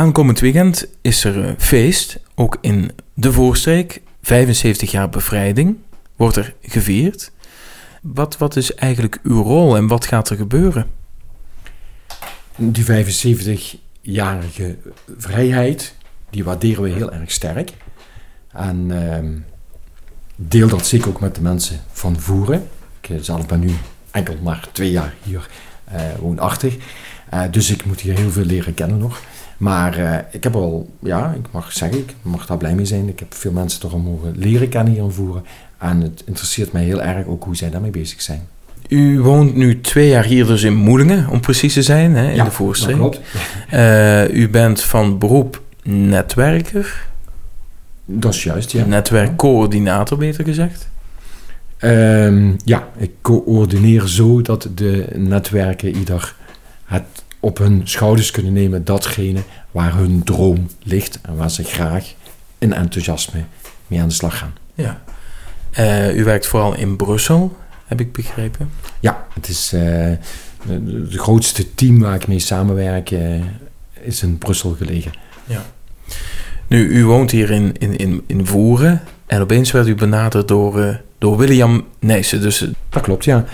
Aankomend weekend is er een feest, ook in de voorstreek. 75 jaar bevrijding wordt er gevierd. Wat, wat is eigenlijk uw rol en wat gaat er gebeuren? Die 75-jarige vrijheid, die waarderen we heel erg sterk. En ehm, deel dat zeker ook met de mensen van Voeren. Ik eh, zelf ben nu enkel maar twee jaar hier uh, woonachtig. Dus ik moet hier heel veel leren kennen nog. Maar uh, ik heb al, ja, ik mag zeggen, ik mag daar blij mee zijn. Ik heb veel mensen toch al mogen leren kennen hier in Voeren. En het interesseert mij heel erg ook hoe zij daarmee bezig zijn. U woont nu twee jaar hier dus in Moelingen, om precies te zijn, hè, in ja, de voorstreek. dat klopt. Uh, u bent van beroep netwerker. Dat is juist, ja. Netwerkcoördinator, beter gezegd. Um, ja, ik coördineer zo dat de netwerken ieder het op hun schouders kunnen nemen datgene waar hun droom ligt en waar ze graag in enthousiasme mee aan de slag gaan. Ja. Uh, u werkt vooral in Brussel, heb ik begrepen. Ja, het is uh, het grootste team waar ik mee samenwerk, uh, is in Brussel gelegen. Ja. Nu, u woont hier in, in, in, in Voeren en opeens werd u benaderd door, door William Nijssen. Dus, Dat klopt, ja.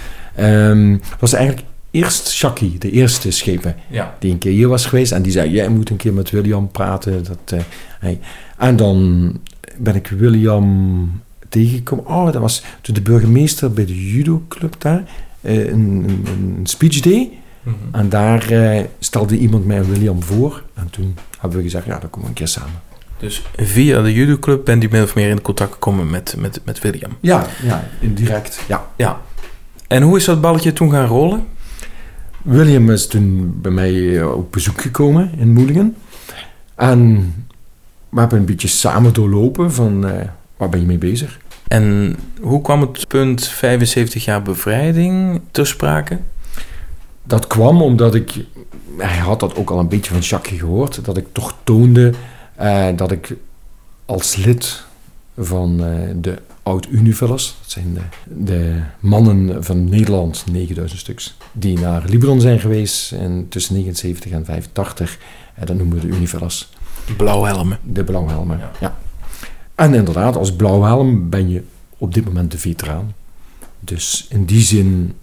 Um, was eigenlijk eerst Shaki, de eerste schepen, ja. die een keer hier was geweest. En die zei, jij moet een keer met William praten. Dat, hey. En dan ben ik William tegengekomen. Oh, dat was toen de burgemeester bij de judoclub daar. Uh, een, een, een, speech day. Mhm. En daar uh, stelde iemand mij William voor. En toen hebben we gezegd, ja, dan komen we een keer samen. Dus via de judoclub bent u min of meer in contact gekomen met, met, met William? Ja, ja, indirect, ja. ja. En hoe is dat balletje toen gaan rollen? William is toen bij mij op bezoek gekomen in Moelingen. En we hebben een beetje samen doorlopen van uh, waar ben je mee bezig. En hoe kwam het punt 75 jaar bevrijding ter sprake? Dat kwam omdat ik, hij had dat ook al een beetje van Jacques gehoord, dat ik toch toonde uh, dat ik als lid van uh, de oud-Univillers, dat zijn de, de, mannen van Nederland, 9000 stuks, die naar Libanon zijn geweest en tussen 79 en 85, uh, dat noemen we de Univillers. Blauwhelmen. De blauwhelmen, ja. ja. En inderdaad, als blauwhelm ben je op dit moment de veteraan. Dus in die zin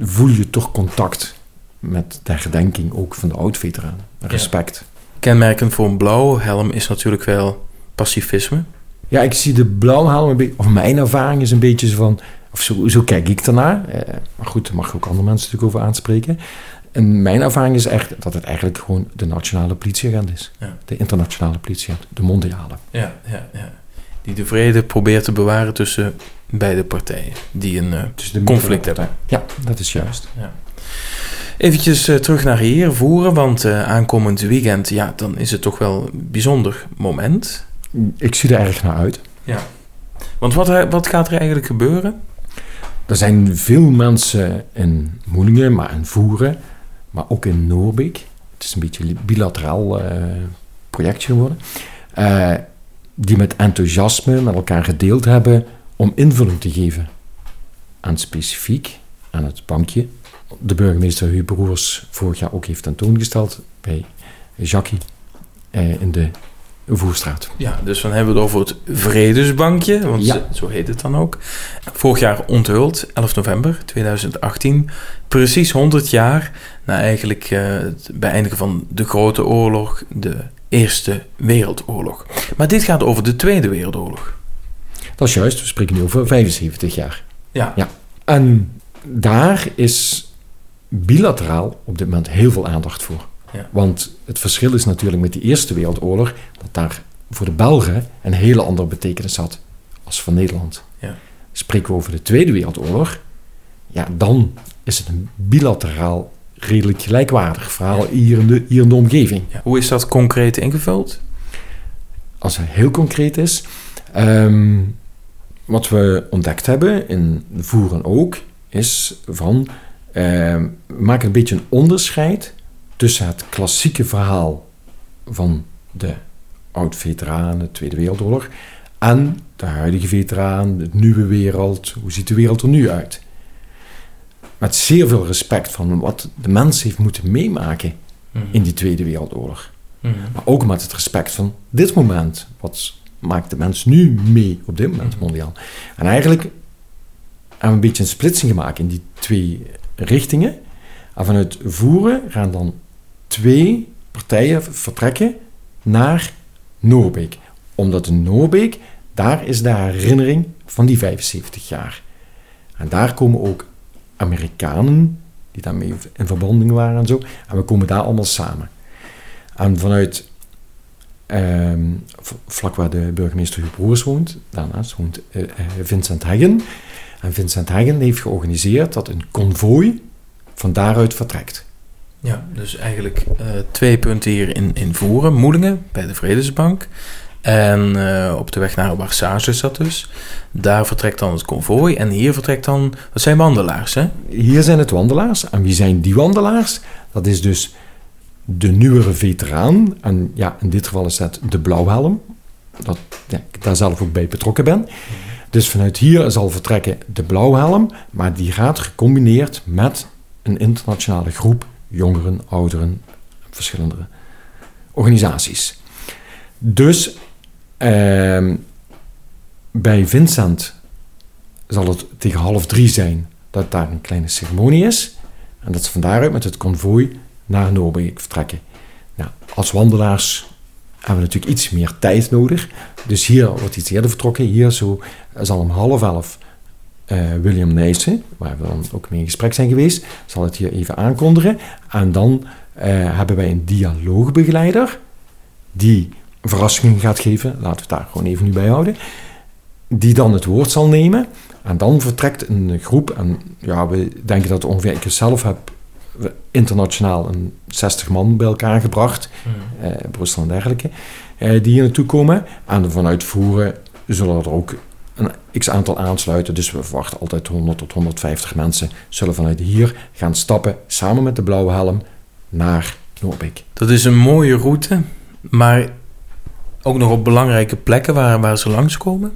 voel je toch contact met de herdenking ook van de oud-veteraan. Respect. Ja. Kenmerkend voor een blauwhelm is natuurlijk wel pacifisme. Ja, ik zie de blauwhelm een beetje, of mijn ervaring is een beetje van, of zo, zo kijk ik ernaar. Eh, maar goed, daar mag ook andere mensen natuurlijk over aanspreken. En mijn ervaring is echt dat het eigenlijk gewoon de nationale politieagent is. Ja. De internationale politieagent, de mondiale. Ja, ja, ja. Die de vrede probeert te bewaren tussen beide partijen die een uh, de conflict hebben. Ja, dat is juist. Ja. Eventjes uh, terug naar hier voeren, want uh, aankomend weekend, ja, dan is het toch wel een bijzonder moment. Ik zie er erg naar uit. Ja. Want wat, wat gaat er eigenlijk gebeuren? Er zijn veel mensen in Moelingen, maar in Voeren, maar ook in Noorbeek. Het is een beetje een bilateraal uh, projectje geworden. Uh, die met enthousiasme met elkaar gedeeld hebben om invulling te geven aan specifiek aan het bankje. De burgemeester Huub Broers vorig jaar ook heeft tentoongesteld bij Jackie uh, in de Voerstraat. Ja, dus dan hebben we het over het Vredesbankje, want ja. zo heet het dan ook. Vorig jaar onthuld, 11 november 2018. Precies 100 jaar na eigenlijk uh, het beëindigen van de Grote Oorlog, de Eerste Wereldoorlog. Maar dit gaat over de Tweede Wereldoorlog. Dat is juist, we spreken nu over 75 jaar. Ja. ja. En daar is bilateraal op dit moment heel veel aandacht voor. Ja. Want het verschil is natuurlijk met de Eerste Wereldoorlog dat daar voor de Belgen een hele andere betekenis had als voor Nederland. Ja. Spreken we over de Tweede Wereldoorlog, ja, dan is het een bilateraal redelijk gelijkwaardig verhaal hier in de, hier in de omgeving. Ja. Hoe is dat concreet ingevuld? Als het heel concreet is, um, wat we ontdekt hebben in Voeren ook, is van, we maken een beetje een onderscheid tussen het klassieke verhaal van de oud-veteraan, de Tweede Wereldoorlog, en de huidige veteraan, de nieuwe wereld, hoe ziet de wereld er nu uit? Met zeer veel respect van wat de mens heeft moeten meemaken mm -hmm. in die Tweede Wereldoorlog. Mhm. Maar ook met het respect van dit moment. Wat maakt de mens nu mee op dit moment Mhm. mondiaal? En eigenlijk hebben we een beetje een splitsing gemaakt in die twee richtingen. En vanuit voeren gaan dan twee partijen vertrekken naar Noorbeek. Omdat in Noorbeek, daar is de herinnering van die 75 jaar. En daar komen ook Amerikanen die daarmee in verbinding waren en zo. En we komen daar allemaal samen. En vanuit ehm, vlak waar de burgemeester Huub Broers woont, daarnaast woont eh, eh, Vincent Heggen. En Vincent Heggen heeft georganiseerd dat een konvooi van daaruit vertrekt. Ja, dus eigenlijk eh, twee punten hier in, in Voeren. Moelingen, bij de Vredesbank. En eh, op de weg naar Warsage is dat dus. Daar vertrekt dan het konvooi. En hier vertrekt dan... Dat zijn wandelaars, hè? Hier zijn het wandelaars. En wie zijn die wandelaars? Dat is dus de nieuwere veteraan. En ja, in dit geval is dat de blauwhelm. Dat ik daar zelf ook bij betrokken ben. Dus vanuit hier zal vertrekken de blauwhelm. Maar die gaat gecombineerd met een internationale groep jongeren, ouderen, verschillende organisaties. Dus ehm, bij Vincent zal het tegen half drie zijn dat daar een kleine ceremonie is. En dat ze van daaruit met het konvooi naar Noorbeek vertrekken. Nou, als wandelaars hebben we natuurlijk iets meer tijd nodig. Dus hier wordt iets eerder vertrokken. Hier zo zal om half elf eh, William Nijssen, waar we dan ook mee in gesprek zijn geweest, zal het hier even aankondigen. En dan eh, hebben wij een dialoogbegeleider die verrassingen gaat geven. Laten we het daar gewoon even nu bij houden. Die dan het woord zal nemen. En dan vertrekt een groep. En ja, we denken dat ongeveer, ik zelf heb internationaal een 60 man bij elkaar gebracht. eh, Brussel en dergelijke. die hier naartoe komen. En vanuit voeren zullen er ook een x-aantal aansluiten. Dus we verwachten altijd 100 tot 150 mensen zullen vanuit hier gaan stappen samen met de blauwe helm naar Noorbeek. Dat is een mooie route, maar ook nog op belangrijke plekken waar, waar ze langskomen.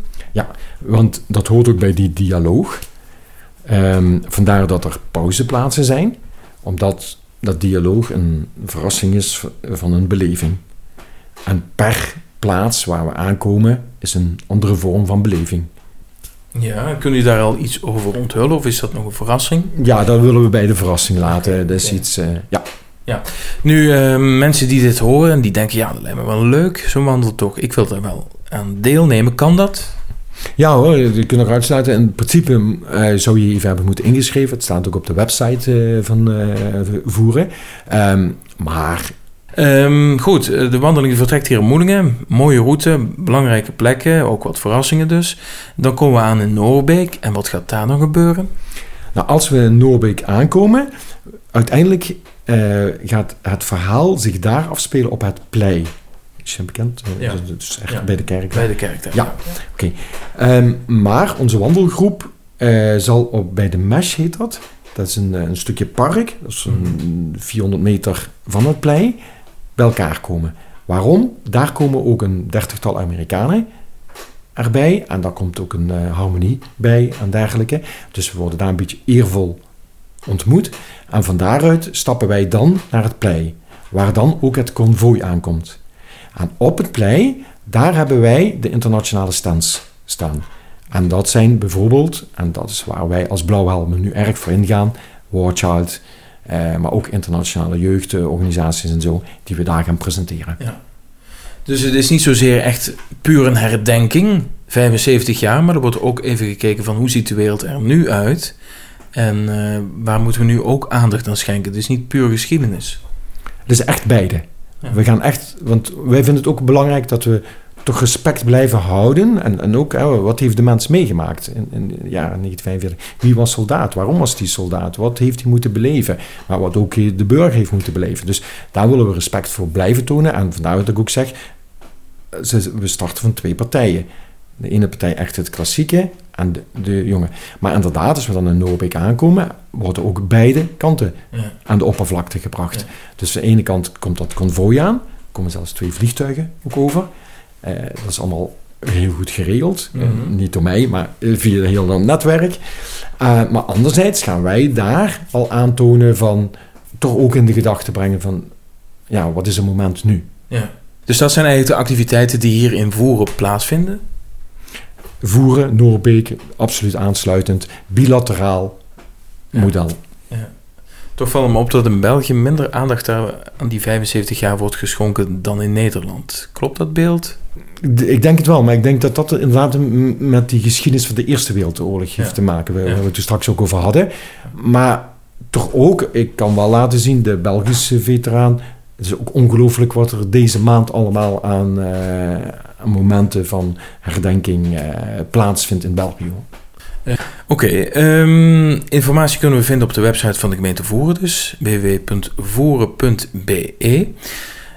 Want dat hoort ook bij die dialoog. Ehm, vandaar dat er pauzeplaatsen zijn, omdat dat dialoog een verrassing is van een beleving. En per plaats waar we aankomen is een andere vorm van beleving. Ja, kun je daar al iets over onthullen of is dat nog een verrassing? Ja, dat willen we bij de verrassing laten. Dat is iets, eh, ja. Nu, eh, mensen die dit horen en die denken, ja, dat lijkt me wel leuk, zo'n wandeltocht. Ik wil er wel aan deelnemen. Kan dat? Ja hoor, je kunt nog uitsluiten. In principe eh, zou je even hebben moeten ingeschreven. Het staat ook op de website van Voeren. Ehm, maar Ehm, goed, eh, de wandeling vertrekt hier in Moelingen. Mooie route, belangrijke plekken, ook wat verrassingen dus. Dan komen we aan in Noorbeek. En wat gaat daar dan gebeuren? Nou, als we in Noorbeek aankomen, uiteindelijk eh, gaat het verhaal zich daar afspelen op het plei. Is je bekend? Eh, Ja. Dus, dus echt Ja. bij de kerk. Bij de kerk daar. Ja. Ehm, maar onze wandelgroep zal op, bij de Mesh heet dat. Dat is een, een stukje park, dat is een 400 meter van het plei, elkaar komen. Waarom? Daar komen ook een dertigtal Amerikanen erbij. En daar komt ook een eh, harmonie bij en dergelijke. Dus we worden daar een beetje eervol ontmoet. En van daaruit stappen wij dan naar het plei, waar dan ook het konvooi aankomt. En op het plei, daar hebben wij de internationale stands staan. En dat zijn bijvoorbeeld, en dat is waar wij als Blauwhelmen nu erg voor ingaan, War Eh, maar ook internationale jeugdorganisaties en zo, die we daar gaan presenteren. Dus het is niet zozeer echt puur een herdenking, 75 jaar, maar er wordt ook even gekeken van hoe ziet de wereld er nu uit en eh, waar moeten we nu ook aandacht aan schenken. Het is niet puur geschiedenis. Het is echt beide. Ja. We gaan echt, want wij vinden het ook belangrijk dat we toch respect blijven houden. En, en ook, hè, wat heeft de mens meegemaakt in, in de jaren 1945? Wie was soldaat? Waarom was die soldaat? Wat heeft hij moeten beleven? Maar wat ook de burger heeft moeten beleven. Dus daar willen we respect voor blijven tonen. En vandaar dat ik ook zeg, ze- we starten van twee partijen. De ene partij echt het klassieke en de, de jonge. Maar inderdaad, als we dan in Noorbeek aankomen, worden ook beide kanten Ja. aan de oppervlakte gebracht. Ja. Dus aan de ene kant komt dat konvooi aan. Er komen zelfs twee vliegtuigen ook over. Eh, dat is allemaal heel goed geregeld. Eh, Mhm. niet door mij, maar via heel dat netwerk. Eh, maar anderzijds gaan wij daar al aantonen van... toch ook in de gedachte brengen van... ja, wat is het moment nu? Ja. Dus dat zijn eigenlijk de activiteiten die hier in Voeren plaatsvinden? Voeren, Noorbeek, absoluut aansluitend. Bilateraal Ja. model. Toch valt me op dat in België minder aandacht aan die 75 jaar wordt geschonken dan in Nederland. Klopt dat beeld? Ik denk het wel, maar ik denk dat dat inderdaad met die geschiedenis van de Eerste Wereldoorlog heeft Ja. te maken, waar Ja. we het er straks ook over hadden. Maar toch ook, ik kan wel laten zien, de Belgische veteraan. Het is ook ongelooflijk wat er deze maand allemaal aan, eh, momenten van herdenking eh, plaatsvindt in België. Oké, ehm, informatie kunnen we vinden op de website van de gemeente Voeren dus, www.voeren.be.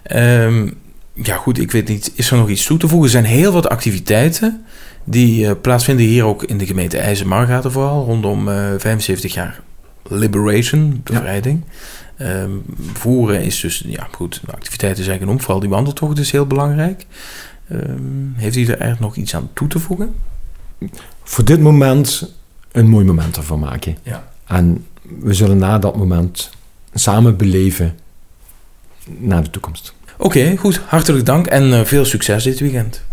Ehm, ja goed, ik weet niet, is er nog iets toe te voegen? Er zijn heel wat activiteiten die eh, plaatsvinden hier ook in de gemeente IJzermargaten vooral, rondom eh, 75 jaar Liberation, bevrijding. Ehm, voeren is dus, ja goed, de activiteiten zijn genoemd, vooral die wandeltocht is heel belangrijk. Heeft u er eigenlijk nog iets aan toe te voegen? Voor dit moment een mooi moment ervan maken. Ja. En we zullen na dat moment samen beleven naar de toekomst. Oké, goed. Hartelijk dank en eh, veel succes dit weekend.